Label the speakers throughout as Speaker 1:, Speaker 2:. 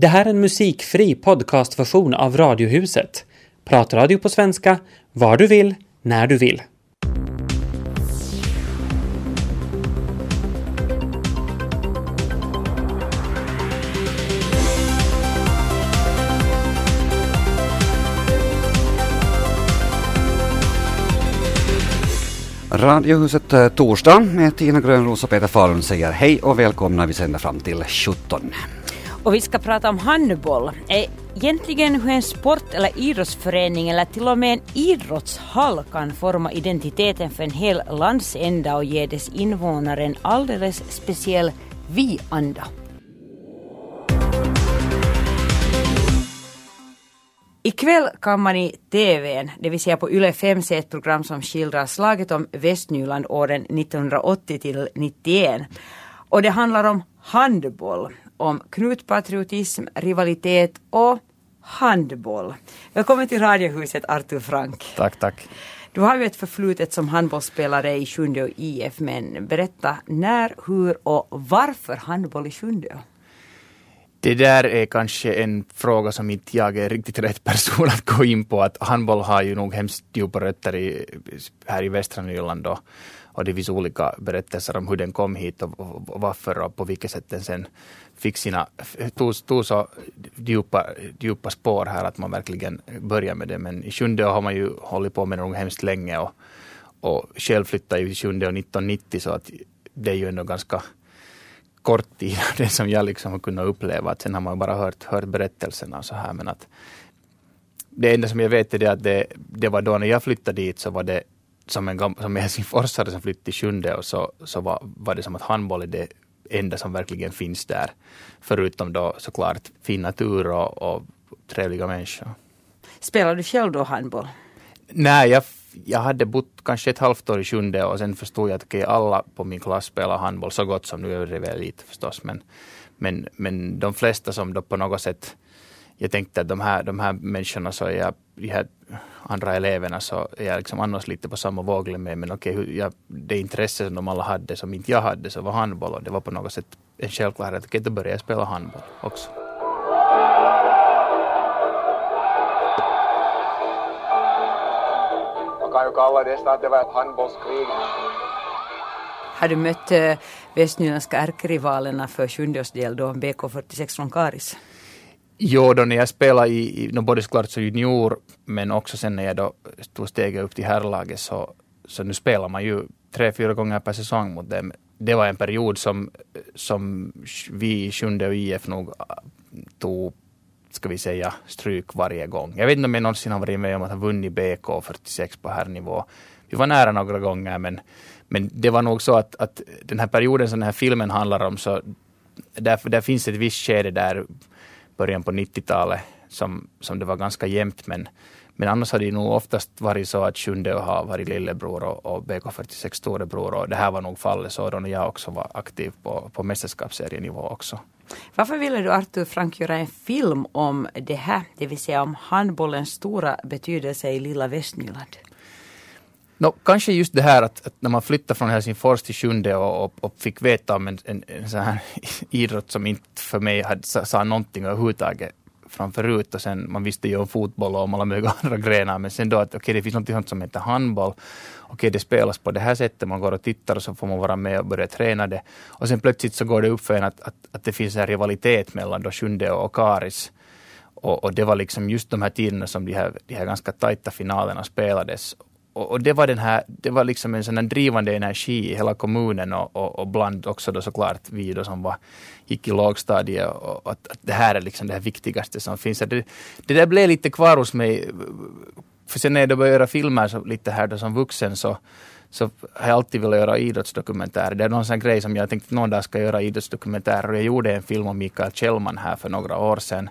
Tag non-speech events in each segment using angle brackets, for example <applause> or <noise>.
Speaker 1: Det här är en musikfri podcastversion av Radiohuset. Pratradio på svenska, var du vill, när du vill.
Speaker 2: Radiohuset eh, torsdag med Tina Grönros och Peter Falun säger hej och välkomna. Vi sänder fram till 17.
Speaker 3: Och vi ska prata om handboll. Egentligen hur en sport eller idrottsförening eller till och med en idrottshall kan forma identiteten för en hel landsända och ge dess invånare en alldeles speciell vi-anda. Ikväll kan man i TVn, det vill säga på Yle 5 se ett program som skildrar slaget om Västnyland åren 1980 till 91. Och det handlar om handboll, om knutpatriotism, rivalitet och handboll. Välkommen till Radiohuset Artur Frank.
Speaker 4: Tack, tack.
Speaker 3: Du har ju ett förflutet som handbollsspelare i Sjundeå IF, men berätta när, hur och varför handboll i Sjundeå?
Speaker 4: Det där är kanske en fråga som inte jag är riktigt rätt person att gå in på. Att handboll har ju nog hemskt djupa rötter i, här i västra Nyland och, och det finns olika berättelser om hur den kom hit och, och, varför och på vilket sätt den sen fick sina, tog, tog så djupa, djupa spår här att man verkligen börjar med det. Men i Sjunde har man ju hållit på med det hemskt länge och, och själv flyttade jag till Sjundeå 1990 så att det är ju ändå ganska kort tid av det som jag liksom har kunnat uppleva. Att sen har man bara hört, hört berättelserna och så här. Men att det enda som jag vet är det att det, det var då när jag flyttade dit så var det som en, som en <laughs> helsingforsare som flyttade till Sjunde och så, så var, var det som att handboll är det enda som verkligen finns där. Förutom då såklart fin natur och, och trevliga människor.
Speaker 3: Spelar du själv då handboll?
Speaker 4: Nej, jag jag hade bott kanske ett halvt år i Sjunde och sen förstod jag att okay, alla på min klass spelar handboll så gott som nu överdriver jag lite förstås. Men, men, men de flesta som då på något sätt jag tänkte att de här, de här människorna, så är jag, de här andra eleverna, så är jag liksom annars lite på samma våglängd med. Men okej, okay, jag, det intresse som de alla hade, som inte jag hade, så var handboll. Och det var på något sätt en självklarhet. Okej, okay, då började jag spela handboll också.
Speaker 5: kan ju kalla det att det var ett handbollskrig.
Speaker 3: Har du mött äh, västnyländska ärkerivalerna för Sjundeås del då, BK46 från Karis?
Speaker 4: Jo, då när jag spelade i, i no, både såklart som junior, men också sen när jag då tog steget upp till herrlaget så, så nu spelar man ju tre, fyra gånger per säsong mot dem. Det var en period som, som vi i Sjunde och IF nog äh, tog ska vi säga, stryk varje gång. Jag vet inte om jag någonsin har varit med om att ha vunnit BK 46 på herrnivå. Vi var nära några gånger men, men det var nog så att, att den här perioden som den här filmen handlar om så där, där finns ett visst skede där början på 90-talet som, som det var ganska jämnt men, men annars har det nog oftast varit så att Sjunde har varit lillebror och, och BK46 storebror och det här var nog fallet så då när jag också var aktiv på, på mästerskapsserienivå också.
Speaker 3: Varför ville du Artur Frank göra en film om det här, det vill säga om handbollens stora betydelse i lilla Västnyland?
Speaker 4: No, kanske just det här att, att, när man flyttade från Helsingfors till Sjunde och, och, och fick veta om en, en, en sån här <laughs> idrott som inte för mig hade, sa, sa någonting överhuvudtaget framförut. och sen man visste ju om fotboll och om alla möjliga <laughs> andra grenar men sen då att okej okay, det finns något sånt som heter handboll. Okej okay, det spelas på det här sättet, man går och tittar och så får man vara med och börja träna det. Och sen plötsligt så går det upp för en att, att, att det finns en rivalitet mellan då Sjunde och Karis. Och, och, det var liksom just de här tiderna som de här, de här ganska tajta finalerna spelades och, och, det var den här, det var liksom en sån drivande energi i hela kommunen och, och, och bland också då såklart vi då som var, gick i lågstadiet och, att, att det här är liksom det här viktigaste som finns. Det, det där blev lite kvar hos mig. För sen när jag började göra filmer så lite här då som vuxen så så har jag alltid velat göra idrottsdokumentärer. Det är någon sån grej som jag tänkte någon dag ska göra idrottsdokumentärer. Och jag gjorde en film om Mikael Kjellman här för några år sedan.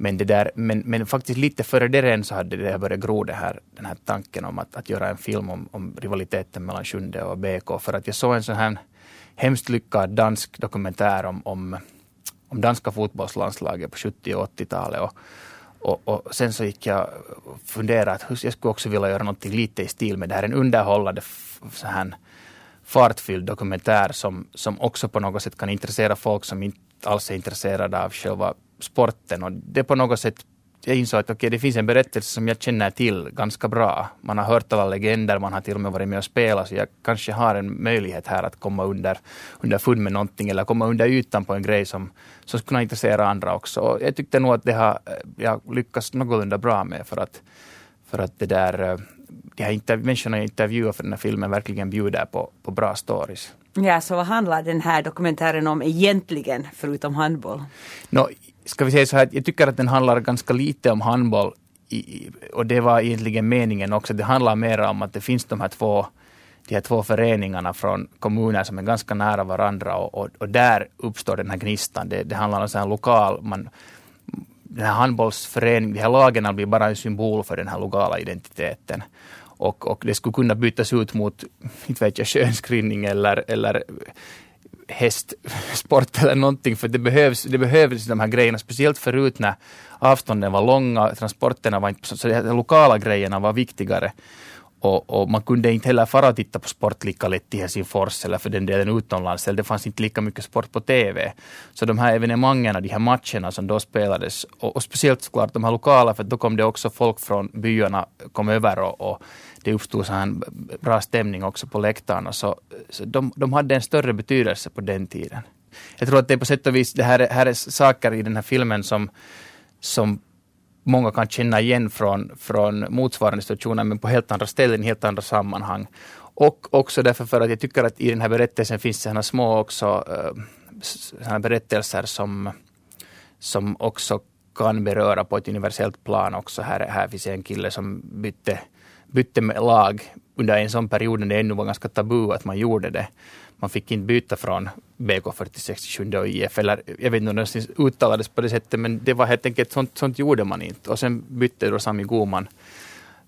Speaker 4: Men, det där, men, men faktiskt lite före det redan så hade det börjat gro det här, den här tanken om att, att göra en film om, om rivaliteten mellan Sjunde och BK. För att jag såg en sån här hemskt lyckad dansk dokumentär om, om, om danska fotbollslandslaget på 70 och 80-talet. Och, och, och, sen så gick jag och funderade att jag skulle också vilja göra någonting lite i stil med det här. En underhållande så här fartfylld dokumentär som, som också på något sätt kan intressera folk som inte alls är intresserade av själva sporten och det på något sätt jag insåg att okay, det finns en berättelse som jag känner till ganska bra. Man har hört alla legender, man har till och med varit med och spelat, så jag kanske har en möjlighet här att komma under, under fund med någonting eller komma under ytan på en grej som, som skulle kunna intressera andra också. Och jag tyckte nog att det har jag lyckats någorlunda bra med för att, för att det där, de här interv- människorna jag intervjuar för den här filmen verkligen bjuder på, på bra stories.
Speaker 3: Ja, så vad handlar den här dokumentären om egentligen, förutom handboll?
Speaker 4: No, ska vi säga så här, jag tycker att den handlar ganska lite om handboll i, och det var egentligen meningen också. Det handlar mer om att det finns de här två de här två föreningarna från kommuner som är ganska nära varandra och, och, och där uppstår den här gnistan. Det, det handlar om en lokal, man, den här handbollsföreningen, de här lagen blir bara en symbol för den här lokala identiteten. Och, och det skulle kunna bytas ut mot, inte vet jag, <laughs> skönskrinning eller, eller hästsport <laughs> eller någonting, för det behövs, det behövs de här grejerna, speciellt förut när avstånden var långa, transporterna var inte, så de lokala grejerna var viktigare. Och, och, man kunde inte heller fara och titta på sport lika lätt i Helsingfors eller för den delen utomlands, eller det fanns inte lika mycket sport på TV. Så de här evenemangen, de här matcherna som då spelades, och, och speciellt såklart de här lokala, för då kom det också folk från byarna, kom över och, och det uppstod så här bra stämning också på läktarna. Så, så de, de hade en större betydelse på den tiden. Jag tror att det är på sätt och vis, det här, här är saker i den här filmen som, som många kan känna igen från, från motsvarande situationer, men på helt andra ställen, i helt andra sammanhang. Och också därför för att jag tycker att i den här berättelsen finns det sådana små också, eh, sådana berättelser som, som också kan beröra på ett universellt plan också. Här, här finns en kille som bytte bytte med lag under en sån period när det ännu var ganska tabu att man gjorde det. Man fick inte byta från BK46 till 7 och IF, eller jag vet inte om det uttalades på det sättet, men det var helt enkelt sånt, sånt gjorde man inte. Och sen bytte då Sami Goman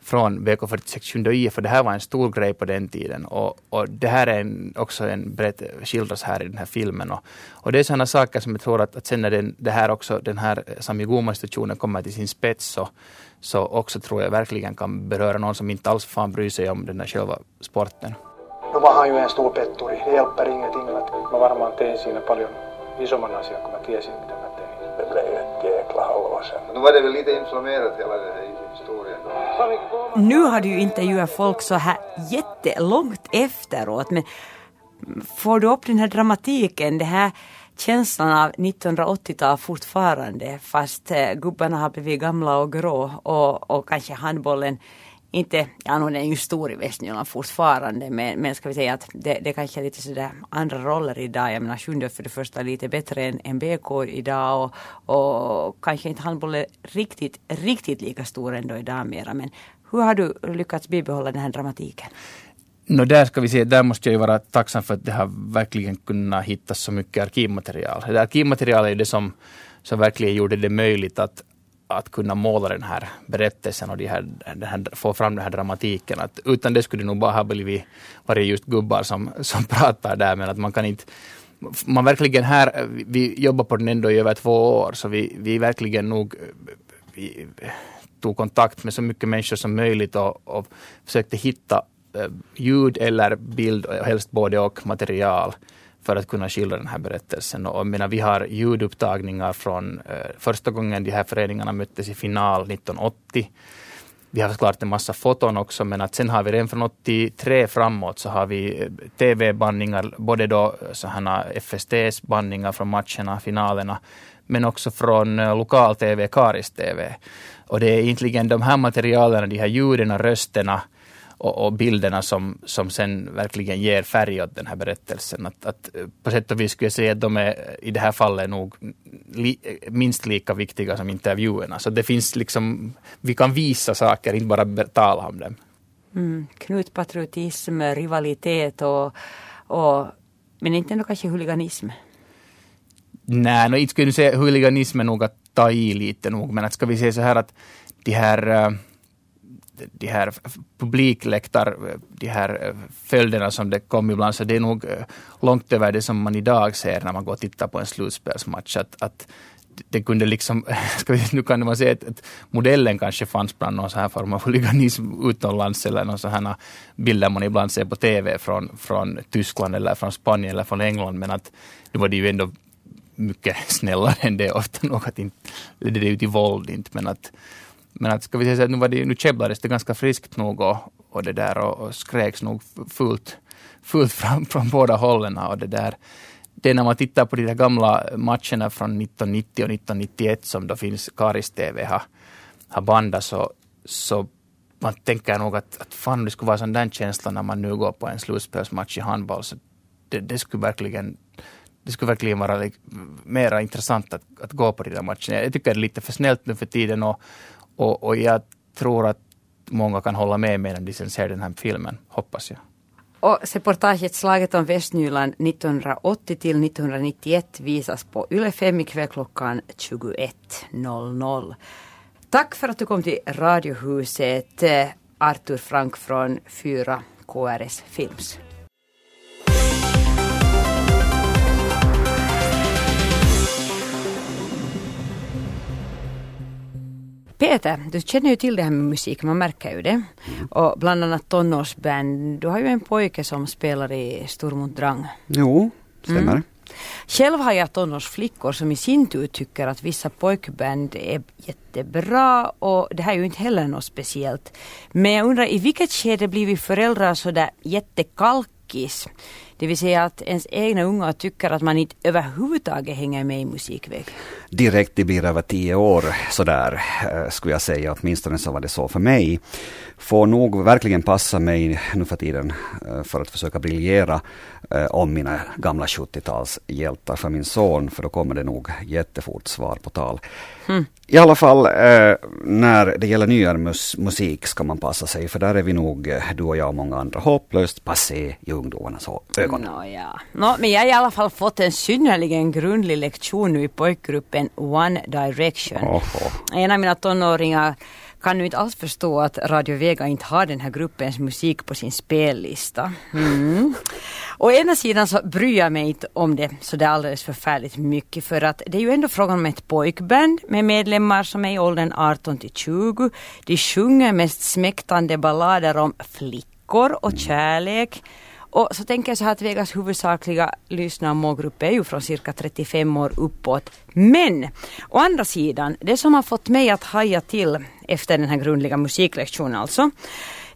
Speaker 4: från BK46 till 7IF. för det här var en stor grej på den tiden. Och, och det här är en, också en brett skildras här i den här filmen. Och, och det är sådana saker som jag tror att, att sen när den, det här också, den här Sami Goman-situationen kommer till sin spets, så, så också tror jag verkligen kan beröra någon som inte alls fan bryr sig om den där själva sporten.
Speaker 6: No var han ju en stor petturi. Det hjälper ingenting. Att... Mä varmaan tein siinä paljon isomman asian, kun mä tiesin, mitä mä tein. Det blev ju ett jäkla halva sen.
Speaker 7: Nu var det väl lite inflammerat hela den här historien.
Speaker 3: Nu har du ju intervjuat folk så här jättelångt efteråt, men får du upp den här dramatiken, det här känslan av 1980-tal fortfarande fast eh, gubbarna har blivit gamla och grå och, och kanske handbollen inte, ja nu är ju stor i Västnyland fortfarande men, men ska vi säga att det, det kanske är lite sådär andra roller idag. Jag menar Sjunde för det första lite bättre än, än BK idag och, och kanske inte handbollen riktigt, riktigt lika stor ändå idag mera. Men hur har du lyckats bibehålla den här dramatiken?
Speaker 4: No, där ska vi se, där måste jag ju vara tacksam för att det har verkligen kunnat hittas så mycket arkivmaterial. Det arkivmaterial är det som, som verkligen gjorde det möjligt att, att kunna måla den här berättelsen och de här, den här, få fram den här dramatiken. Att utan det skulle det nog bara ha blivit varit just gubbar som, som <laughs> pratar där, men att man kan inte man verkligen här, vi jobbar på den ändå i över två år, så vi, vi verkligen nog vi tog kontakt med så mycket människor som möjligt och, och försökte hitta Eh, ljud eller bild, eh, helst både och material för att kunna skildra den här berättelsen. Och, menar, vi har ljudupptagningar från eh, första gången de här föreningarna möttes i final 1980. Vi har såklart en massa foton också, men att sen har vi redan från 83 framåt så har vi eh, tv-bandningar, både då sådana FSTs bandningar från matcherna, finalerna, men också från lokal-tv, Karis-tv. Och det är egentligen de här materialen, de här ljuden och rösterna, och, och, bilderna som, som sen verkligen ger färg åt den här berättelsen. Att, att på sätt och vis skulle jag säga att de är i det här fallet nog li, minst lika viktiga som intervjuerna. Så det finns liksom, vi kan visa saker, inte bara tala om dem.
Speaker 3: Mm, knutpatriotism, rivalitet och, och men inte ändå kanske huliganism?
Speaker 4: Nej, no, inte skulle jag säga huliganism är nog att ta i lite nog, men att ska vi säga så här att de här de här publikläktar, de här eh, följderna som det kom ibland, så det är nog eh, långt över det som man idag ser när man går och tittar på en slutspelsmatch. Att, att det kunde liksom, <laughs> ska vi, nu kan man säga att, att modellen kanske fanns bland någon sån här form av huliganism utomlands eller någon sån här bilder man ibland ser på TV från, från Tyskland eller från Spanien eller från England, men att nu var det ju ändå mycket snällare än det ofta nog att inte, det är ju till våld inte men att men att ska vi säga att nu, var det, nu käbblades det ganska friskt nog och, och det där och, och skreks nog fullt, fullt fram från båda hållen och det där det är när man tittar på de där gamla matcherna från 1990 och 1991 som då finns Karis TV har, har bandat så, så man tänker nog att, att fan det skulle vara sån där känsla när man nu går på en slutspelsmatch i handboll. Så det, det skulle verkligen det skulle verkligen vara mera intressant att, att gå på de där matcherna. Jag tycker det är lite för snällt nu för tiden och, och, och jag tror att många kan hålla med medan de sen ser den här filmen, hoppas jag.
Speaker 3: Och reportaget Slaget om Västnyland 1980 till 1991 visas på Yle 5 ikväll klockan 21.00. Tack för att du kom till Radiohuset, eh, Artur Frank från 4 KRS Films. Peter, du känner ju till det här med musik, man märker ju det. Och bland annat tonårsband. Du har ju en pojke som spelar i Stormont Drang.
Speaker 2: Jo, stämmer. Mm.
Speaker 3: Själv har jag tonårsflickor som i sin tur tycker att vissa pojkband är jättebra och det här är ju inte heller något speciellt. Men jag undrar i vilket skede blir vi föräldrar sådär jättekalkis? Det vill säga att ens egna unga tycker att man inte överhuvudtaget hänger med i musikväg.
Speaker 2: Direkt det blir över tio år sådär eh, skulle jag säga, åtminstone så var det så för mig. Får nog verkligen passa mig nu för tiden eh, för att försöka briljera eh, om mina gamla 70-talshjältar för min son, för då kommer det nog jättefort svar på tal. Mm. I alla fall när det gäller nyare mus musik ska man passa sig, för där är vi nog, du och jag och många andra, hopplöst passé i ungdomarnas ögon.
Speaker 3: No, ja. no, men jag har i alla fall fått en synnerligen grundlig lektion nu i pojkgruppen One Direction. Oho. En av mina tonåringar kan nu inte alls förstå att Radio Vega inte har den här gruppens musik på sin spellista. Mm. Å ena sidan så bryr jag mig inte om det så det är alldeles förfärligt mycket för att det är ju ändå frågan om ett pojkband med medlemmar som är i åldern 18 till 20. De sjunger mest smäktande ballader om flickor och kärlek. Och så tänker jag så här att Vegas huvudsakliga lyssnarmålgrupp är ju från cirka 35 år uppåt. Men å andra sidan, det som har fått mig att haja till efter den här grundliga musiklektionen alltså,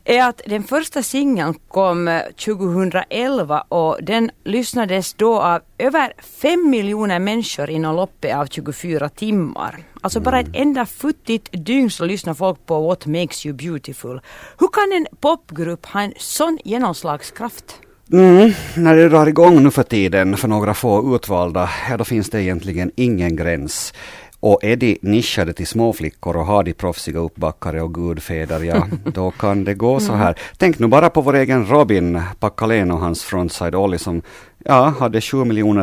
Speaker 3: är att den första singeln kom 2011 och den lyssnades då av över 5 miljoner människor inom loppet av 24 timmar. Alltså bara ett enda futtigt dygn så lyssnar folk på What makes you beautiful. Hur kan en popgrupp ha en sån genomslagskraft?
Speaker 2: Mm, när det drar igång nu för tiden för några få utvalda, ja då finns det egentligen ingen gräns. Och är de nischade till småflickor och har de proffsiga uppbackare och gudfäder, ja <laughs> då kan det gå så här. Mm. Tänk nu bara på vår egen Robin Packalén och hans frontside Ollie som Ja, hade 7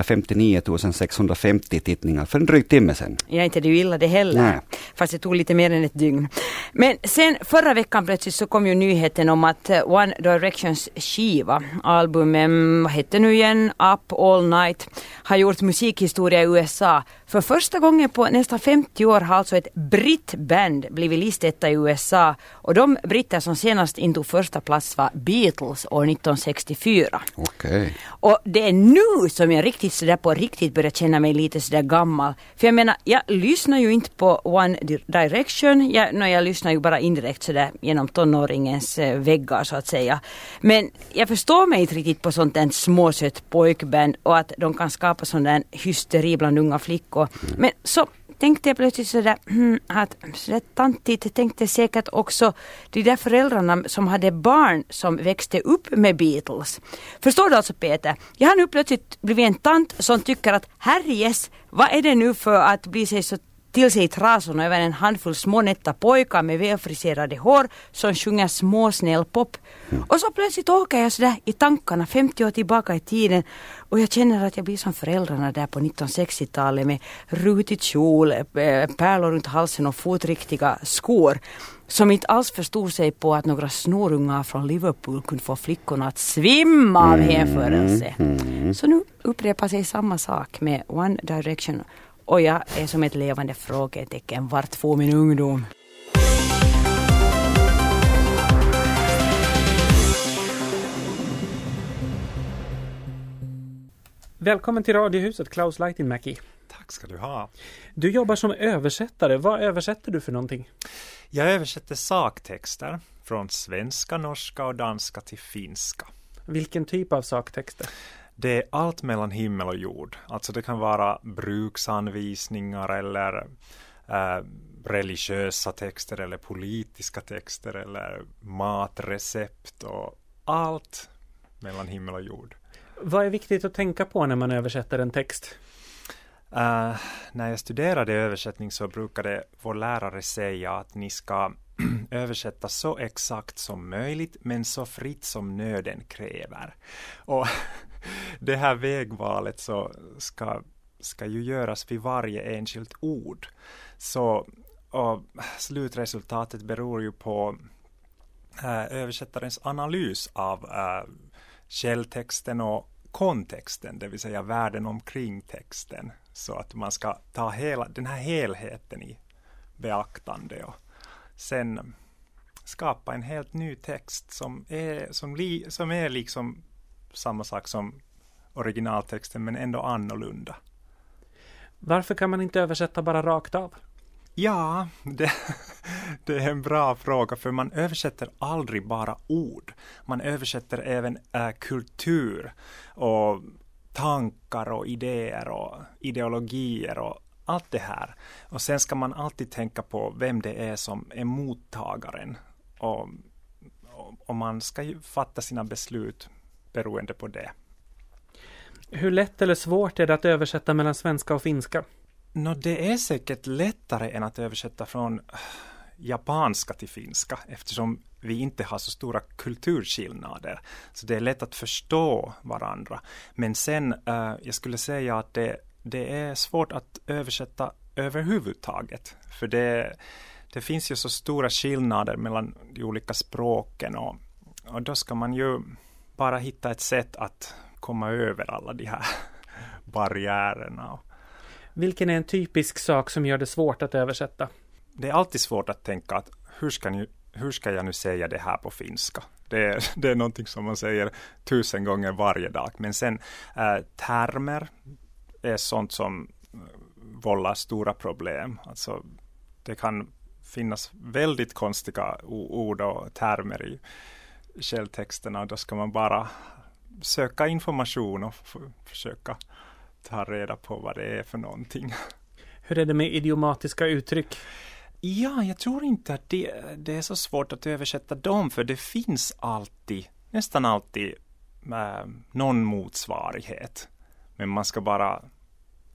Speaker 2: 59 650 tittningar för en dryg timme sedan.
Speaker 3: Ja, inte det är ju illa det heller. Nej. Fast det tog lite mer än ett dygn. Men sen förra veckan plötsligt så kom ju nyheten om att eh, One Directions skiva, albumen, vad hette nu igen, Up All Night, har gjort musikhistoria i USA. För första gången på nästan 50 år har alltså ett brittband blivit listetta i USA. Och de britter som senast intog första plats var Beatles år 1964.
Speaker 2: Okej. Okay.
Speaker 3: Och det är nu som jag riktigt sådär på riktigt börjar känna mig lite sådär gammal. För jag menar, jag lyssnar ju inte på One Direction. Jag, no, jag lyssnar ju bara indirekt sådär genom tonåringens eh, väggar så att säga. Men jag förstår mig inte riktigt på sånt där småsött pojkband och att de kan skapa sån där hysteri bland unga flickor. Men så tänkte jag plötsligt sådär hmm, att sådär tantigt tänkte säkert också de där föräldrarna som hade barn som växte upp med Beatles. Förstår du alltså Peter? Jag har nu plötsligt blivit en tant som tycker att herrejes, vad är det nu för att bli sig så till sig trasorna över en handfull smånätta pojkar med välfriserade hår som sjunger småsnäll pop. Mm. Och så plötsligt åker jag sådär i tankarna 50 år tillbaka i tiden och jag känner att jag blir som föräldrarna där på 1960-talet med rutig kjol, eh, pärlor runt halsen och fotriktiga skor som inte alls förstod sig på att några snorungar från Liverpool kunde få flickorna att svimma av mm. hänförelse. Mm. Så nu upprepar sig samma sak med One Direction och jag är som ett levande frågetecken. Vart får min ungdom?
Speaker 1: Välkommen till Radiohuset, Klaus Laitinmäki.
Speaker 8: Tack ska du ha.
Speaker 1: Du jobbar som översättare. Vad översätter du för någonting?
Speaker 8: Jag översätter saktexter från svenska, norska och danska till finska.
Speaker 1: Vilken typ av saktexter?
Speaker 8: Det är allt mellan himmel och jord. Alltså det kan vara bruksanvisningar eller eh, religiösa texter eller politiska texter eller matrecept och allt mellan himmel och jord.
Speaker 1: Vad är viktigt att tänka på när man översätter en text?
Speaker 8: Uh, när jag studerade översättning så brukade vår lärare säga att ni ska <clears throat> översätta så exakt som möjligt men så fritt som nöden kräver. Och <laughs> <laughs> det här vägvalet så ska, ska ju göras vid varje enskilt ord. Så och slutresultatet beror ju på äh, översättarens analys av äh, källtexten och kontexten, det vill säga världen omkring texten. Så att man ska ta hela den här helheten i beaktande och sen skapa en helt ny text som är, som, li, som är liksom samma sak som originaltexten men ändå annorlunda.
Speaker 1: Varför kan man inte översätta bara rakt av?
Speaker 8: Ja, det, <laughs> det, är en bra fråga för man översätter aldrig bara ord. Man översätter även äh, kultur och tankar och idéer och ideologier och allt det här. Och sen ska man alltid tänka på vem det är som är mottagaren. Och, och man ska ju fatta sina beslut beroende på det.
Speaker 1: Hur lätt eller svårt är det att översätta mellan svenska och finska?
Speaker 8: No, det är säkert lättare än att översätta från äh, japanska till finska eftersom vi inte har så stora kulturskillnader. Så det är lätt att förstå varandra. Men sen, uh, jag skulle säga att det, det är svårt att översätta överhuvudtaget. För det, det finns ju så stora skillnader mellan de olika språken och, och då ska man ju bara hitta ett sätt att komma över alla de här <laughs> barriärerna.
Speaker 1: Vilken är en typisk sak som gör det svårt att översätta?
Speaker 8: Det är alltid svårt att tänka att hur ska, ni, hur ska jag nu säga det här på finska? Det är, det är någonting som man säger tusen gånger varje dag. Men sen äh, termer är sånt som eh, vållar stora problem. Alltså, det kan finnas väldigt konstiga ord och termer i källtexterna. Då ska man bara söka information och försöka ta reda på vad det är för någonting.
Speaker 1: Hur är det med idiomatiska uttryck?
Speaker 8: Ja, jag tror inte att det, det är så svårt att översätta dem, för det finns alltid, nästan alltid, äh, någon motsvarighet. Men man ska bara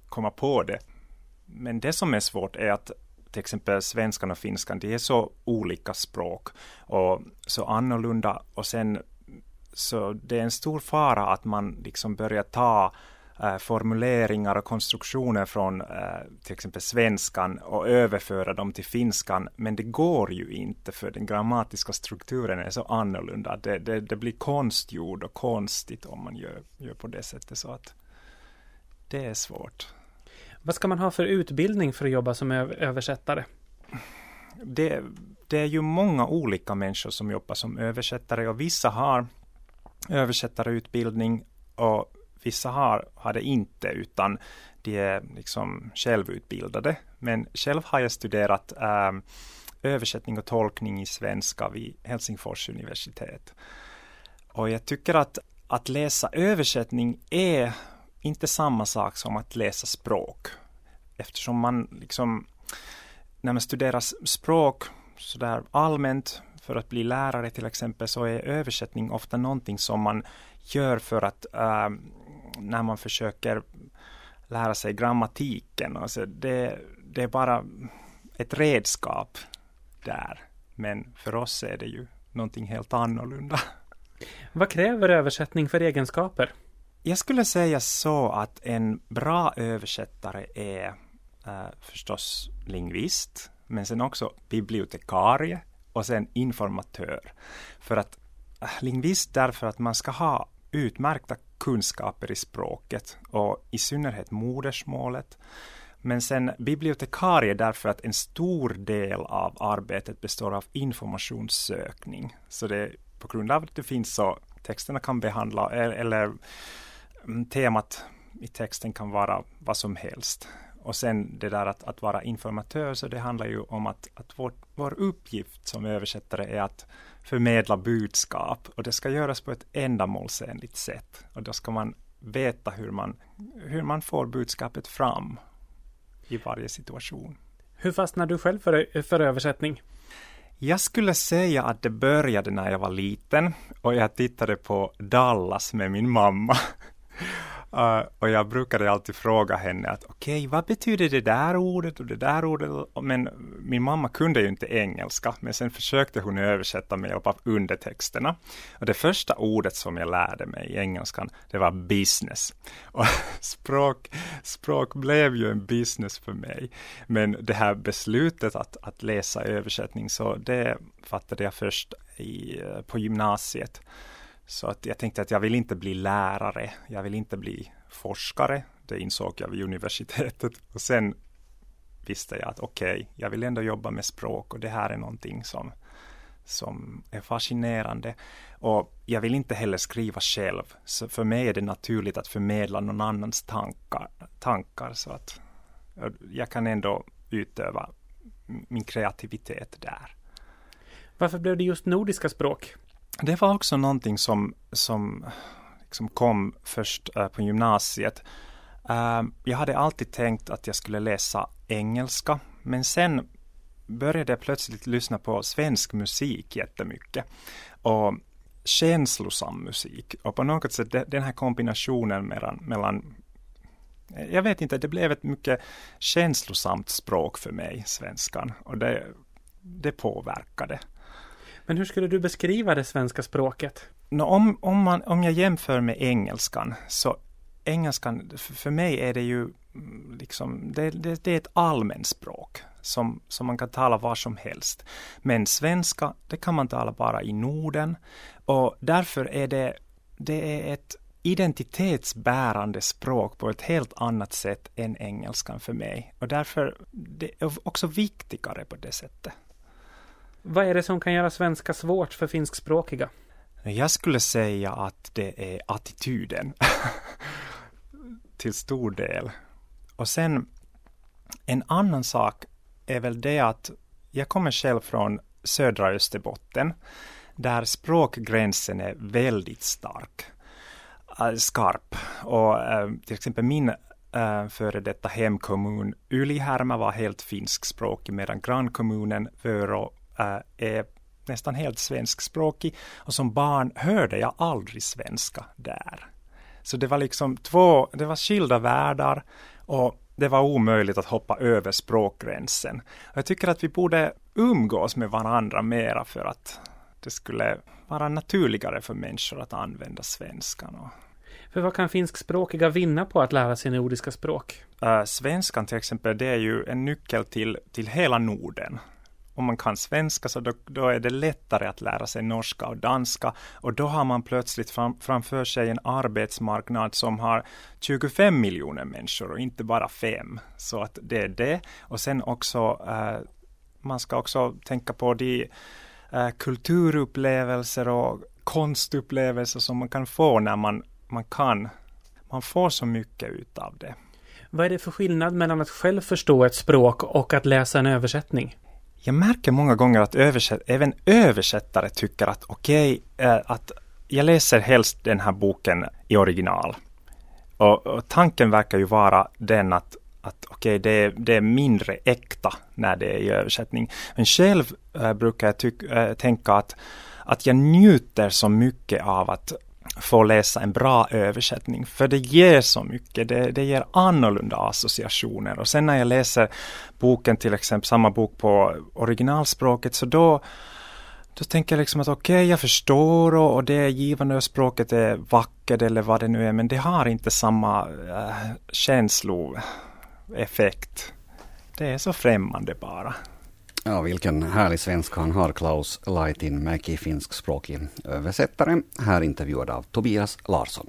Speaker 8: komma på det. Men det som är svårt är att till exempel svenskan och finskan, det är så olika språk och så annorlunda och sen så det är en stor fara att man liksom börjar ta äh, formuleringar och konstruktioner från äh, till exempel svenskan och överföra dem till finskan. Men det går ju inte för den grammatiska strukturen är så annorlunda. Det, det, det blir konstgjord och konstigt om man gör, gör på det sättet. Så att det är svårt.
Speaker 1: Vad ska man ha för utbildning för att jobba som översättare?
Speaker 8: Det, det är ju många olika människor som jobbar som översättare och vissa har översättarutbildning och vissa har, har det inte utan de är liksom självutbildade. Men själv har jag studerat äh, översättning och tolkning i svenska vid Helsingfors universitet. Och jag tycker att att läsa översättning är inte samma sak som att läsa språk. Eftersom man liksom, när man studerar språk sådär allmänt för att bli lärare till exempel så är översättning ofta någonting som man gör för att äh, när man försöker lära sig grammatiken. Alltså det, det är bara ett redskap där. Men för oss är det ju någonting helt annorlunda.
Speaker 1: Vad kräver översättning för egenskaper?
Speaker 8: Jag skulle säga så att en bra översättare är eh, förstås lingvist, men sen också bibliotekarie och sen informatör. För att eh, lingvist därför att man ska ha utmärkta kunskaper i språket och i synnerhet modersmålet. Men sen bibliotekarie därför att en stor del av arbetet består av informationssökning. Så det är på grund av att det finns så texterna kan behandla eller temat i texten kan vara vad som helst. och sen det där att, att vara informatör, så det handlar ju om att, att vår, vår uppgift som översättare är att förmedla budskap och det ska göras på ett ändamålsenligt sätt. Och då ska man veta hur man, hur man får budskapet fram i varje situation.
Speaker 1: Hur fastnade du själv för, för översättning?
Speaker 8: Jag skulle säga att det började när jag var liten och jag tittade på Dallas med min mamma. Uh, <laughs> och jag brukade alltid fråga henne att okej, okay, vad betyder det där ordet och det där ordet? Men min mamma kunde ju inte engelska, men sen försökte hon översätta med hjälp av undertexterna. Och det första ordet som jag lärde mig i engelskan, det var business. <laughs> Och språk, språk blev ju en business för mig. Men det här beslutet att, att läsa översättning, så det fattade jag först i, eh, på gymnasiet. Så att jag tänkte att jag vill inte bli lärare, jag vill inte bli forskare. Det insåg jag vid universitetet. <laughs> Och sen visste jag att okej, okay, jag vill ändå jobba med språk och det här är någonting som, som är fascinerande. Och jag vill inte heller skriva själv. Så för mig är det naturligt att förmedla någon annans tankar. tankar så att jag kan ändå utöva min kreativitet där.
Speaker 1: Varför blev det just nordiska språk?
Speaker 8: Det var också någonting som, som liksom kom först uh, på gymnasiet. Uh, jag hade alltid tänkt att jag skulle läsa engelska, men sen började jag plötsligt lyssna på svensk musik jättemycket. Och känslosam musik. Och på något sätt den här kombinationen mellan, mellan jag vet inte, det blev ett mycket känslosamt språk för mig, svenskan. Och det, det påverkade.
Speaker 1: Men hur skulle du beskriva det svenska språket?
Speaker 8: No, om, om, man, om jag jämför med engelskan, så engelskan, för mig är det ju mm, liksom, det, det, det är ett allmänspråk som, som man kan tala var som helst. Men svenska, det kan man tala bara i Norden och därför är det, det är ett identitetsbärande språk på ett helt annat sätt än engelskan för mig. Och därför det är också viktigare på det sättet.
Speaker 1: Vad är det som kan göra svenska svårt för finskspråkiga?
Speaker 8: Jag skulle säga att det är attityden. <laughs> Till stor del. Och sen en annan sak är väl det att jag kommer själv från södra Österbotten där språkgränsen är väldigt stark, eh, skarp. Och eh, till exempel min eh, före detta hemkommun Ylihärma var helt finskspråkig medan grannkommunen Vörå är nästan helt svenskspråkig och som barn hörde jag aldrig svenska där. Så det var liksom två, det var skilda världar och det var omöjligt att hoppa över språkgränsen. Jag tycker att vi borde umgås med varandra mera för att det skulle vara naturligare för människor att använda svenskan.
Speaker 1: För vad kan finskspråkiga vinna på att lära sig nordiska språk?
Speaker 8: Uh, svenskan till exempel, det är ju en nyckel till, till hela Norden om man kan svenska så då, då, är det lättare att lära sig norska och danska och då har man plötsligt fram, framför sig en arbetsmarknad som har 25 miljoner människor och inte bara fem. Så att det är det. Och sen också, eh, man ska också tänka på de eh, kulturupplevelser och konstupplevelser som man kan få när man, man kan. Man får så mycket utav det.
Speaker 1: Vad är det för skillnad mellan att själv förstå ett språk och att läsa en översättning?
Speaker 8: Jag märker många gånger att översätt, även översättare tycker att okej, okay, eh, att jag läser helst den här boken i original. Och, och tanken verkar ju vara den att, att okej, okay, det, det, är mindre äkta när det är i översättning. Men själv äh, brukar jag tyck, äh, tänka att, att jag njuter så mycket av att få läsa en bra översättning. För det ger så mycket, det, det ger annorlunda associationer. Och sen när jag läser boken, till exempel samma bok på originalspråket, så då då tänker jag liksom att okej, okay, jag förstår och, och det är givande och språket är vackert eller vad det nu är, men det har inte samma äh, känsloeffekt. Det är så främmande bara.
Speaker 2: Ja, vilken härlig svenska han har, Klaus Laitinmäki, finskspråkig översättare, här intervjuad av Tobias Larsson.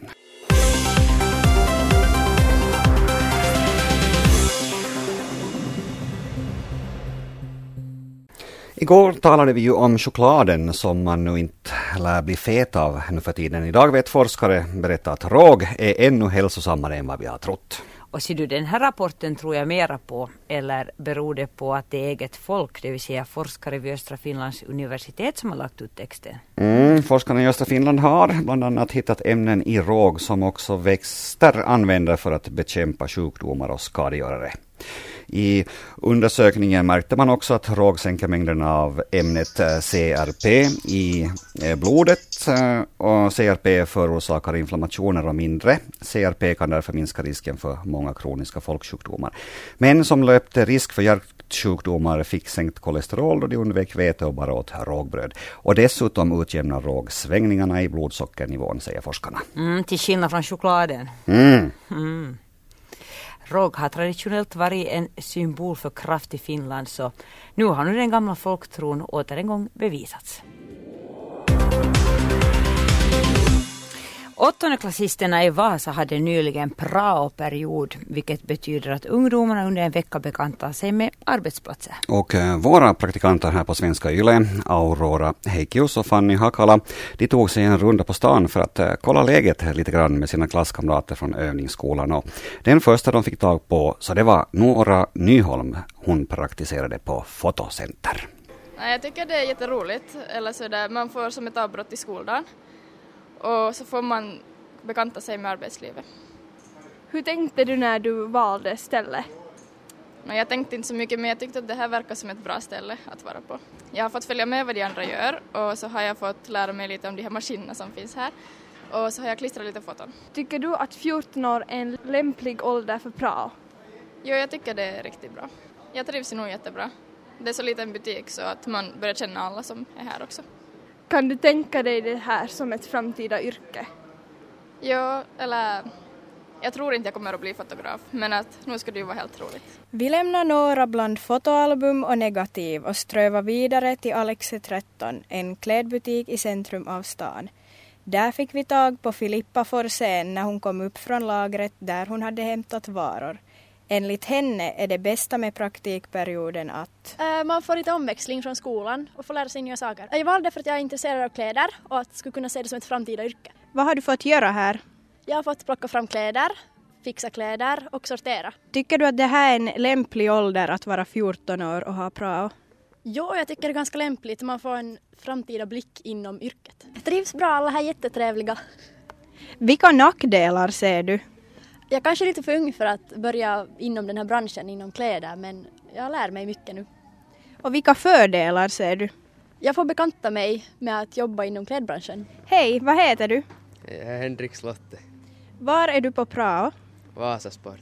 Speaker 2: Igår talade vi ju om chokladen som man nu inte lär bli fet av nu för tiden. Idag vet forskare berätta att råg är ännu hälsosammare än vad vi har trott.
Speaker 3: Och ser du, den här rapporten tror jag mera på, eller beror det på att det är eget folk, det vill säga forskare vid Östra Finlands universitet som har lagt ut texten?
Speaker 2: Mm, forskarna i östra Finland har bland annat hittat ämnen i råg som också växter använder för att bekämpa sjukdomar och skadegörare. I undersökningen märkte man också att råg sänker mängderna av ämnet eh, CRP i eh, blodet eh, och CRP förorsakar inflammationer och mindre. CRP kan därför minska risken för många kroniska folksjukdomar. Män som löpte risk för hjärtsjukdomar fick sänkt kolesterol då de undvek vete och bara åt rågbröd. Och dessutom utjämnar råg svängningarna i blodsockernivån, säger forskarna.
Speaker 3: Mm, till skillnad från chokladen.
Speaker 2: Mm.
Speaker 3: Mm. Råg har traditionellt varit en symbol för kraft i Finland så nu har nu den gamla folktron åter en gång bevisats. Åttondeklassisterna i Vasa hade nyligen prao-period, vilket betyder att ungdomarna under en vecka bekantar sig med arbetsplatser.
Speaker 2: Och eh, våra praktikanter här på Svenska Yle, Aurora Heikius och Fanny Hakala, de tog sig en runda på stan för att eh, kolla läget lite grann med sina klasskamrater från övningsskolan. Och den första de fick tag på, så det var Nora Nyholm. Hon praktiserade på Fotocenter.
Speaker 9: Jag tycker det är jätteroligt, eller så där, man får som ett avbrott i skoldagen och så får man bekanta sig med arbetslivet.
Speaker 10: Hur tänkte du när du valde ställe?
Speaker 9: Jag tänkte inte så mycket men jag tyckte att det här verkar som ett bra ställe att vara på. Jag har fått följa med vad de andra gör och så har jag fått lära mig lite om de här maskinerna som finns här och så har jag klistrat lite foton.
Speaker 10: Tycker du att 14 år är en lämplig ålder för prao?
Speaker 9: Jo, jag tycker det är riktigt bra. Jag trivs nog jättebra. Det är så liten butik så att man börjar känna alla som är här också.
Speaker 10: Kan du tänka dig det här som ett framtida yrke?
Speaker 9: Ja, eller jag tror inte jag kommer att bli fotograf, men att nu ska det ju vara helt roligt.
Speaker 11: Vi lämnar några bland fotoalbum och negativ och strövar vidare till Alexe 13, en klädbutik i centrum av stan. Där fick vi tag på Filippa Forsén när hon kom upp från lagret där hon hade hämtat varor. Enligt henne är det bästa med praktikperioden att
Speaker 12: uh, man får lite omväxling från skolan och får lära sig nya saker. Jag valde för att jag är intresserad av kläder och att skulle kunna se det som ett framtida yrke.
Speaker 11: Vad har du fått göra här?
Speaker 12: Jag har fått plocka fram kläder, fixa kläder och sortera.
Speaker 11: Tycker du att det här är en lämplig ålder att vara 14 år och ha prao?
Speaker 12: Jo, jag tycker det är ganska lämpligt. Man får en framtida blick inom yrket. Jag trivs bra, alla här är jättetrevliga.
Speaker 11: Vilka nackdelar ser du?
Speaker 12: Jag kanske är lite för ung för att börja inom den här branschen, inom kläder, men jag lär mig mycket nu.
Speaker 11: Och vilka fördelar ser du?
Speaker 12: Jag får bekanta mig med att jobba inom klädbranschen.
Speaker 11: Hej, vad heter du?
Speaker 13: Jag är Henrik Slotte.
Speaker 11: Var är du på prao?
Speaker 13: Vasasport.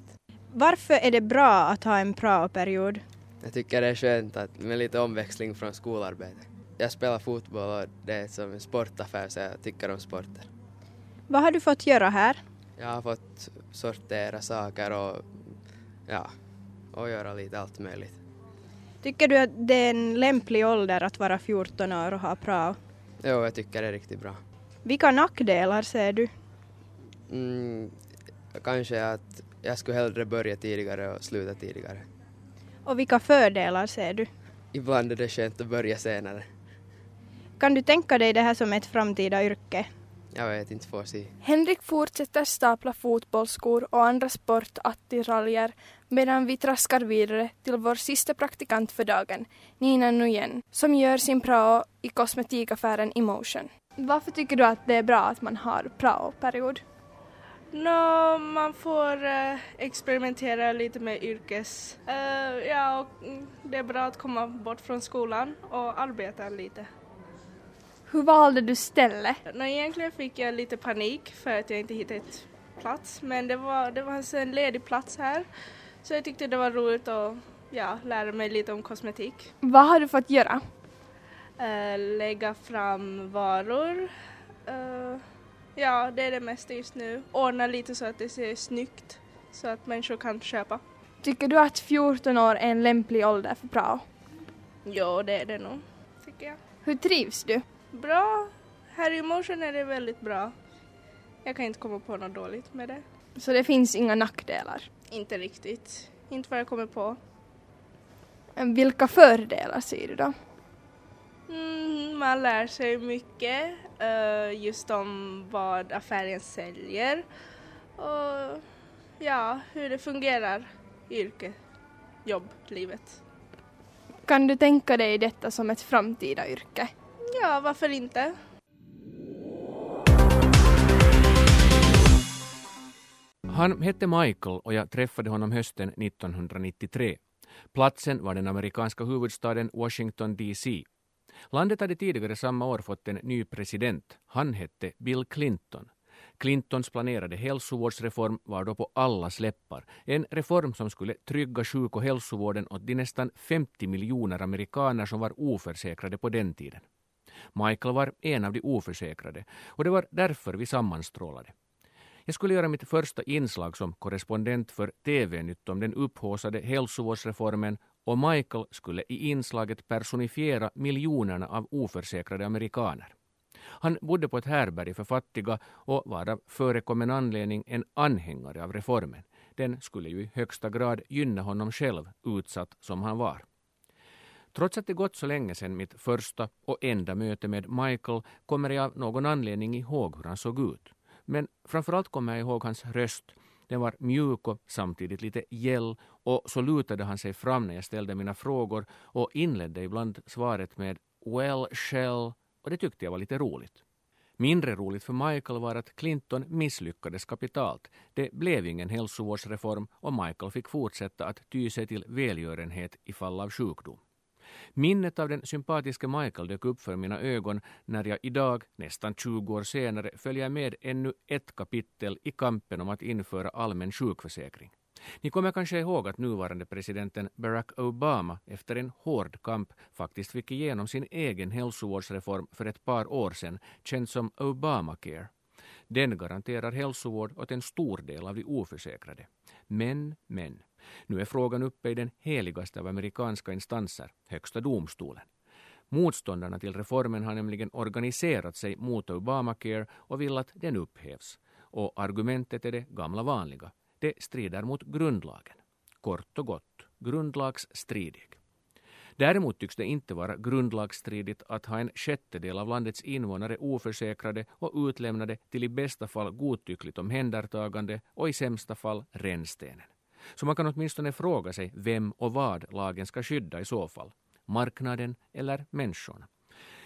Speaker 11: Varför är det bra att ha en prao-period?
Speaker 13: Jag tycker det är skönt att med lite omväxling från skolarbetet. Jag spelar fotboll och det är som en sportaffär så jag tycker om sporter.
Speaker 11: Vad har du fått göra här?
Speaker 13: Jag har fått sortera saker och ja, och göra lite allt möjligt.
Speaker 11: Tycker du att det är en lämplig ålder att vara 14 år och ha prao?
Speaker 13: Jo, jag tycker det är riktigt bra.
Speaker 11: Vilka nackdelar ser du?
Speaker 13: Mm, kanske att jag skulle hellre börja tidigare och sluta tidigare.
Speaker 11: Och vilka fördelar ser du?
Speaker 13: Ibland är det skönt att börja senare.
Speaker 11: Kan du tänka dig det här som ett framtida yrke?
Speaker 13: Jag vet inte, får se.
Speaker 10: Henrik fortsätter stapla fotbollsskor och andra sportattiraljer medan vi traskar vidare till vår sista praktikant för dagen, Nina Nguyen, som gör sin prao i kosmetikaffären Emotion. Varför tycker du att det är bra att man har prao-period?
Speaker 14: No, man får uh, experimentera lite med yrkes... Uh, ja, och det är bra att komma bort från skolan och arbeta lite.
Speaker 10: Hur valde du ställe?
Speaker 14: No, egentligen fick jag lite panik för att jag inte hittade ett plats men det var, det var en ledig plats här så jag tyckte det var roligt att ja, lära mig lite om kosmetik.
Speaker 10: Vad har du fått göra?
Speaker 14: Uh, lägga fram varor. Ja, det är det mesta just nu. Ordna lite så att det ser snyggt så att människor kan köpa.
Speaker 10: Tycker du att 14 år är en lämplig ålder för prao?
Speaker 14: Ja, det är det nog, tycker jag.
Speaker 10: Hur trivs du?
Speaker 14: Bra. I Motion är det väldigt bra. Jag kan inte komma på något dåligt med det.
Speaker 10: Så det finns inga nackdelar?
Speaker 14: Inte riktigt. Inte vad jag kommer på.
Speaker 10: Vilka fördelar ser du då?
Speaker 14: Mm, man lär sig mycket uh, just om vad affären säljer. Och ja, hur det fungerar i yrke, jobb, livet.
Speaker 10: Kan du tänka dig detta som ett framtida yrke?
Speaker 14: Ja, varför inte?
Speaker 15: Han hette Michael och jag träffade honom hösten 1993. Platsen var den amerikanska huvudstaden Washington DC. Landet hade tidigare samma år fått en ny president. Han hette Bill Clinton. Clintons planerade hälsovårdsreform var då på alla läppar. En reform som skulle trygga sjuk och hälsovården åt de nästan 50 miljoner amerikaner som var oförsäkrade på den tiden. Michael var en av de oförsäkrade och det var därför vi sammanstrålade. Jag skulle göra mitt första inslag som korrespondent för TV-nytt om den upphåsade hälsovårdsreformen och Michael skulle i inslaget personifiera miljonerna av oförsäkrade amerikaner. Han bodde på ett härberg för fattiga och var av förekommen anledning en anhängare av reformen. Den skulle ju i högsta grad gynna honom själv, utsatt som han var. Trots att det gått så länge sedan mitt första och enda möte med Michael kommer jag av någon anledning ihåg hur han såg ut. Men framförallt kommer jag ihåg hans röst. Den var mjuk och samtidigt lite gäll och så lutade han sig fram när jag ställde mina frågor och inledde ibland svaret med ”Well, Shell” och det tyckte jag var lite roligt. Mindre roligt för Michael var att Clinton misslyckades kapitalt. Det blev ingen hälsovårdsreform och Michael fick fortsätta att ty sig till välgörenhet i fall av sjukdom. Minnet av den sympatiske Michael dök upp för mina ögon när jag idag, nästan 20 år senare, följer med ännu ett kapitel i kampen om att införa allmän sjukförsäkring. Ni kommer kanske ihåg att nuvarande presidenten Barack Obama efter en hård kamp faktiskt fick igenom sin egen hälsovårdsreform för ett par år sedan, känd som Obamacare. Den garanterar hälsovård åt en stor del av de oförsäkrade. Men, men, nu är frågan uppe i den heligaste av amerikanska instanser, Högsta domstolen. Motståndarna till reformen har nämligen organiserat sig mot Obamacare och vill att den upphävs. Och argumentet är det gamla vanliga. Det strider mot grundlagen. Kort och gott, grundlagsstridig. Däremot tycks det inte vara grundlagsstridigt att ha en sjättedel av landets invånare oförsäkrade och utlämnade till i bästa fall godtyckligt omhändertagande och i sämsta fall rännstenen. Så man kan åtminstone fråga sig vem och vad lagen ska skydda i så fall. Marknaden eller människorna.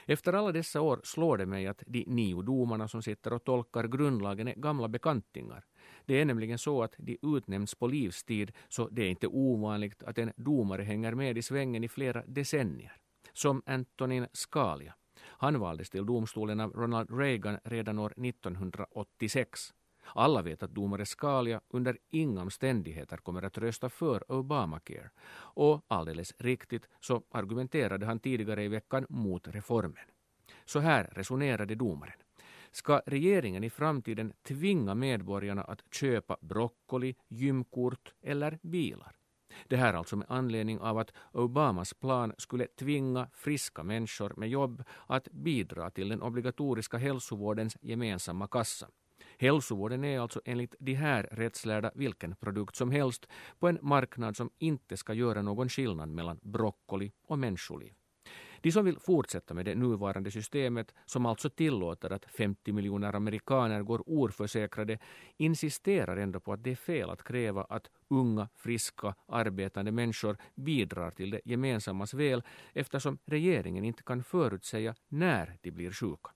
Speaker 15: Efter alla dessa år slår det mig att de nio domarna som sitter och tolkar grundlagen är gamla bekantingar. Det är nämligen så att de utnämns på livstid så det är inte ovanligt att en domare hänger med i svängen i flera decennier. Som Antonin Scalia. Han valdes till domstolen av Ronald Reagan redan år 1986. Alla vet att domare Scalia under inga omständigheter kommer att rösta för Obamacare. Och alldeles riktigt så argumenterade han tidigare i veckan mot reformen. Så här resonerade domaren. Ska regeringen i framtiden tvinga medborgarna att köpa broccoli, gymkort eller bilar? Det här alltså med anledning av att Obamas plan skulle tvinga friska människor med jobb att bidra till den obligatoriska hälsovårdens gemensamma kassa. Hälsovården är alltså enligt de här rättslärda vilken produkt som helst på en marknad som inte ska göra någon skillnad mellan broccoli och människoliv. De som vill fortsätta med det nuvarande systemet, som alltså tillåter att 50 miljoner amerikaner går oförsäkrade, insisterar ändå på att det är fel att kräva att unga, friska, arbetande människor bidrar till det gemensammas väl eftersom regeringen inte kan förutsäga när de blir sjuka.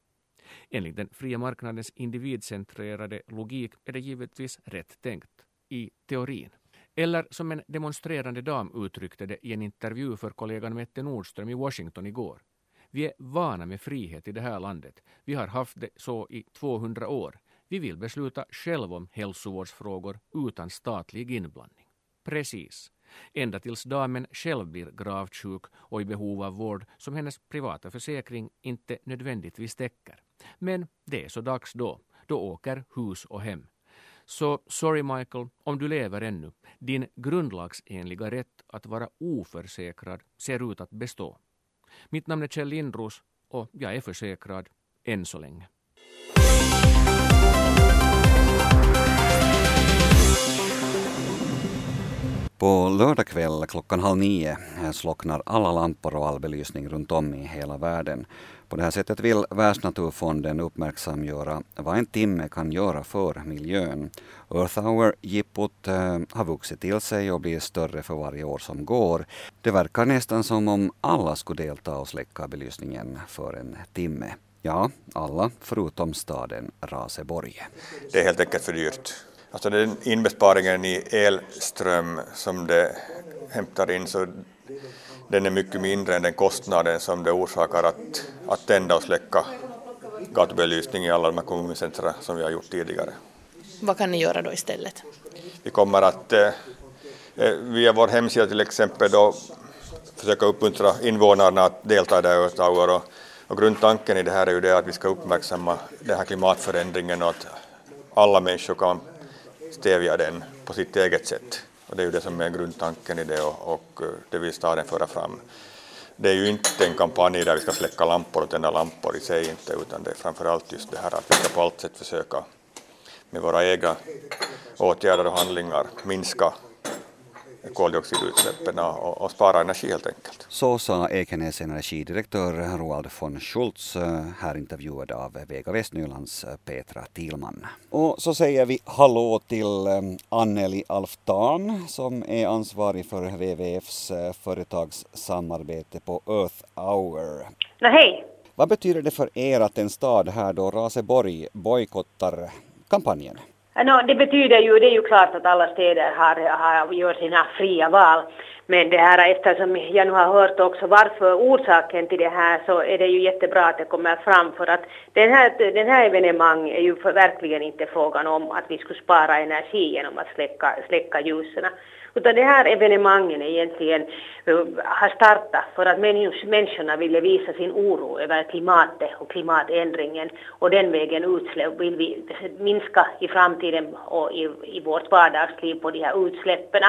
Speaker 15: Enligt den fria marknadens individcentrerade logik är det givetvis rätt tänkt, i teorin. Eller som en demonstrerande dam uttryckte det i en intervju för kollegan Mette Nordström i Washington igår. Vi är vana med frihet i det här landet. Vi har haft det så i 200 år. Vi vill besluta själv om hälsovårdsfrågor utan statlig inblandning. Precis. Ända tills damen själv blir gravt sjuk och i behov av vård som hennes privata försäkring inte nödvändigtvis täcker. Men det är så dags då. Då åker hus och hem. Så sorry Michael, om du lever ännu. Din grundlagsenliga rätt att vara oförsäkrad ser ut att bestå. Mitt namn är Kjell Lindros och jag är försäkrad än så länge.
Speaker 2: På lördag kväll klockan halv nio eh, slocknar alla lampor och all belysning runt om i hela världen. På det här sättet vill Världsnaturfonden uppmärksamgöra vad en timme kan göra för miljön. Earth Hour-jippot eh, har vuxit till sig och blir större för varje år som går. Det verkar nästan som om alla skulle delta och släcka belysningen för en timme. Ja, alla förutom staden Raseborg.
Speaker 16: Det är helt enkelt för dyrt. Alltså den inbesparingen i elström som det hämtar in så den är mycket mindre än den kostnaden som det orsakar att, att tända och släcka gatubelysning i alla de här kommuncentra som vi har gjort tidigare.
Speaker 17: Vad kan ni göra då istället?
Speaker 16: Vi kommer att eh, eh via vår hemsida till exempel då försöka uppmuntra invånarna att delta i det här och, och grundtanken i det här är ju det att vi ska uppmärksamma den här klimatförändringen och att alla människor kan stävja den på sitt eget sätt. Och det är ju det som är grundtanken i det och, och eh, det vill staden föra fram. Det är ju inte en kampanj där vi ska släcka lampor och tända lampor i sig inte, utan det är framförallt just det här att vi ska på allt sätt försöka med våra egna åtgärder och handlingar minska koldioxidutsläppen och, och spara energi helt enkelt.
Speaker 2: Så sa Ekenäs energidirektör Roald von Schultz, eh, här intervjuad av Vega Västnylands eh, Petra Tilman. Och så säger vi hallå till eh, Anneli Alftan som är ansvarig för WWFs företagssamarbete på Earth Hour.
Speaker 18: No, hej!
Speaker 2: Vad betyder det för er att en stad här då Raseborg bojkottar kampanjen?
Speaker 18: No, det betyder ju, det är ju klart att alla städer har, har, gör sina fria val. Men det här eftersom jag nu har hört också varför orsaken till det här så är det ju jättebra att det kommer fram för att den här, den här evenemang är ju verkligen inte frågan om att vi skulle spara energi genom att släcka, släcka ljusen. Utan det här evenemangen egentligen eh, har startat för att människorna ville visa sin oro över klimatet och klimatändringen och den vägen utsläpp vill vi minska i framtiden och i, i vårt vardagsliv på de här utsläppen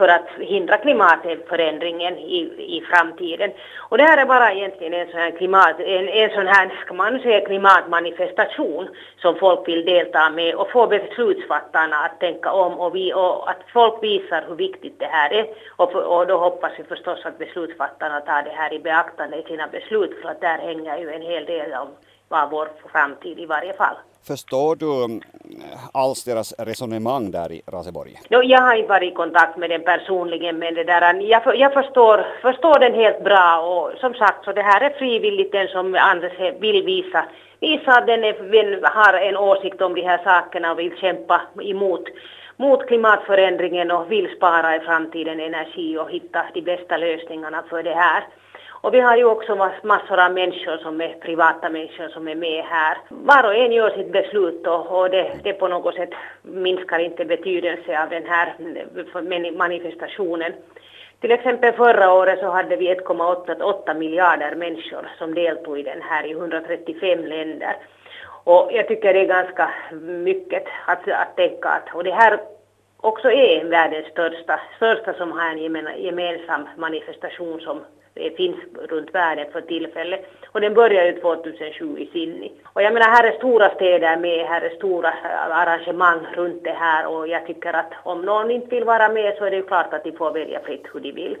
Speaker 18: för att hindra klimatförändringen i, i framtiden. Och det här är bara egentligen en sån här klimat, en, en sån här, ska man säga, klimatmanifestation som folk vill delta med och få beslutsfattarna att tänka om och, vi, och att folk visar hur viktigt det här är. Och, för, och då hoppas vi förstås att beslutsfattarna tar det här i beaktande i sina beslut för att där hänger ju en hel del om vad vår framtid i varje fall.
Speaker 2: Förstår du mm, alls deras resonemang där i Raseborg?
Speaker 18: No, jag har inte varit i kontakt med den personligen men det där, jag, jag förstår, förstår den helt bra och som sagt så det här är frivilligt den som Anders vill visa visa att den är, har en åsikt om de här sakerna och vill kämpa emot mot klimatförändringen och vill spara i framtiden energi och hitta de bästa lösningarna för det här. Och vi har ju också massor av människor som är privata människor som är med här. Var och en gör sitt beslut och, och det, det på något sätt minskar inte betydelsen av den här manifestationen. Till exempel förra året så hade vi 1,8 miljarder människor som deltog i den här i 135 länder. Och jag tycker det är ganska mycket att, att tänka att, och det här också är världens största, största som har en gemensam manifestation som finns runt världen för tillfället. Och den började ju 2007 i Sydney. Och jag menar här är stora städer med, här är stora arrangemang runt det här och jag tycker att om någon inte vill vara med så är det ju klart att de får välja fritt hur de vill.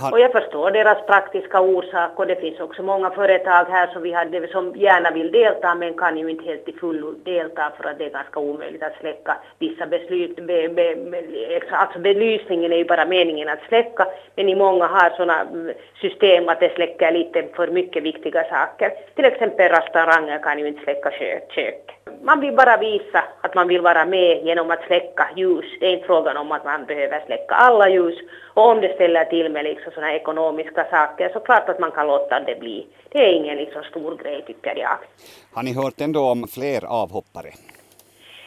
Speaker 18: Och jag förstår deras praktiska orsak och det finns också många företag här som vi hade som gärna vill delta men kan ju inte helt i fullo delta för att det är ganska omöjligt att släcka vissa beslut. Be, be, be, alltså belysningen är ju bara meningen att släcka men i många har sådana mm, system att det släcker lite för mycket viktiga saker. Till exempel restauranger kan ju inte släcka kök. Man vill bara visa att man vill vara med genom att släcka ljus. Det är inte frågan om att man behöver släcka alla ljus och om det ställer till med liksom sådana ekonomiska saker så klart att man kan låta det bli. Det är ingen liksom stor grej tycker jag.
Speaker 2: Har ni hört ändå om fler avhoppare?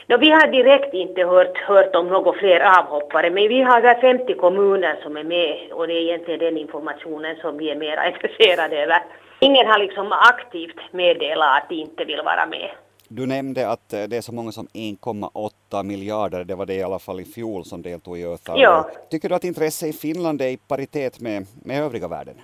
Speaker 18: No, vi har direkt inte hört, hört om några fler avhoppare, men vi har 50 kommuner som är med och det är egentligen den informationen som vi är mer <laughs> intresserade över. Ingen har liksom aktivt meddelat att de inte vill vara med.
Speaker 2: Du nämnde att eh, det är så många som 1,8 miljarder, det var det i alla fall i fjol som deltog i Earth
Speaker 18: Ja.
Speaker 2: Tycker du att intresset i Finland är i paritet med, med övriga världen?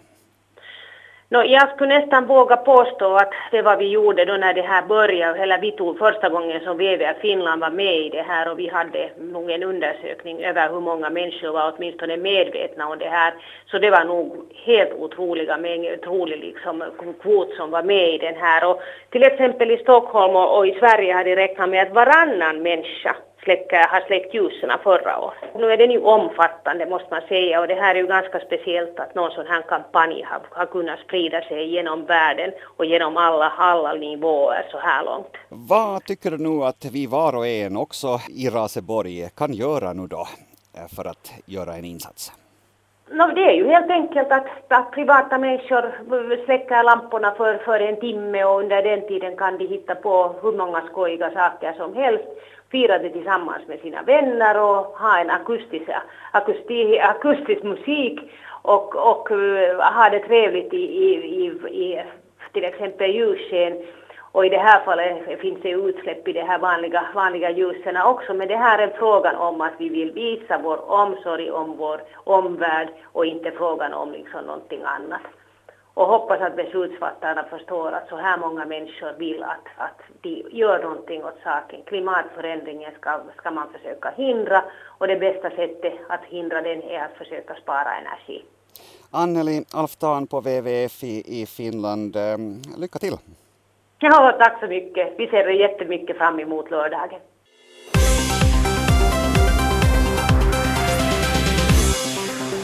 Speaker 18: No, jag skulle nästan våga påstå att det var vi gjorde då när det här började, eller vi tog första gången som WWF Finland var med i det här och vi hade nog en undersökning över hur många människor var åtminstone medvetna om det här. Så det var nog helt otroliga mängder, otrolig liksom kvot som var med i den här. Och till exempel i Stockholm och, och i Sverige hade räknat med att varannan människa släcka, har släckt ljusen förra året. Nu är den ju omfattande måste man säga och det här är ju ganska speciellt att någon sån här kampanj har, har kunnat sprida sig genom världen och genom alla, alla nivåer så här långt.
Speaker 2: Vad tycker du nu att vi var och en också i Raseborg kan göra nu då eh, för att göra en insats?
Speaker 18: No, det är ju helt enkelt att, att privata människor släcker lamporna för, för en timme och under den tiden kan de hitta på hur många skojiga saker som helst fira det tillsammans med sina vänner och ha en akustisk, akustisk, akustisk musik och, och eh, ha det trevligt i, i, i, i till exempel ljussken. Och i det här fallet finns det utsläpp i de här vanliga, vanliga ljusen också. Men det här är frågan om att vi vill visa vår omsorg om vår omvärld och inte frågan om liksom någonting annat och hoppas att beslutsfattarna förstår att så här många människor vill att, att de gör någonting åt saken. Klimatförändringen ska, ska man försöka hindra och det bästa sättet att hindra den är att försöka spara energi.
Speaker 2: Anneli Alftan på WWF i, i Finland, ehm, lycka till!
Speaker 18: Ja, tack så mycket. Vi ser jättemycket fram emot lördagen.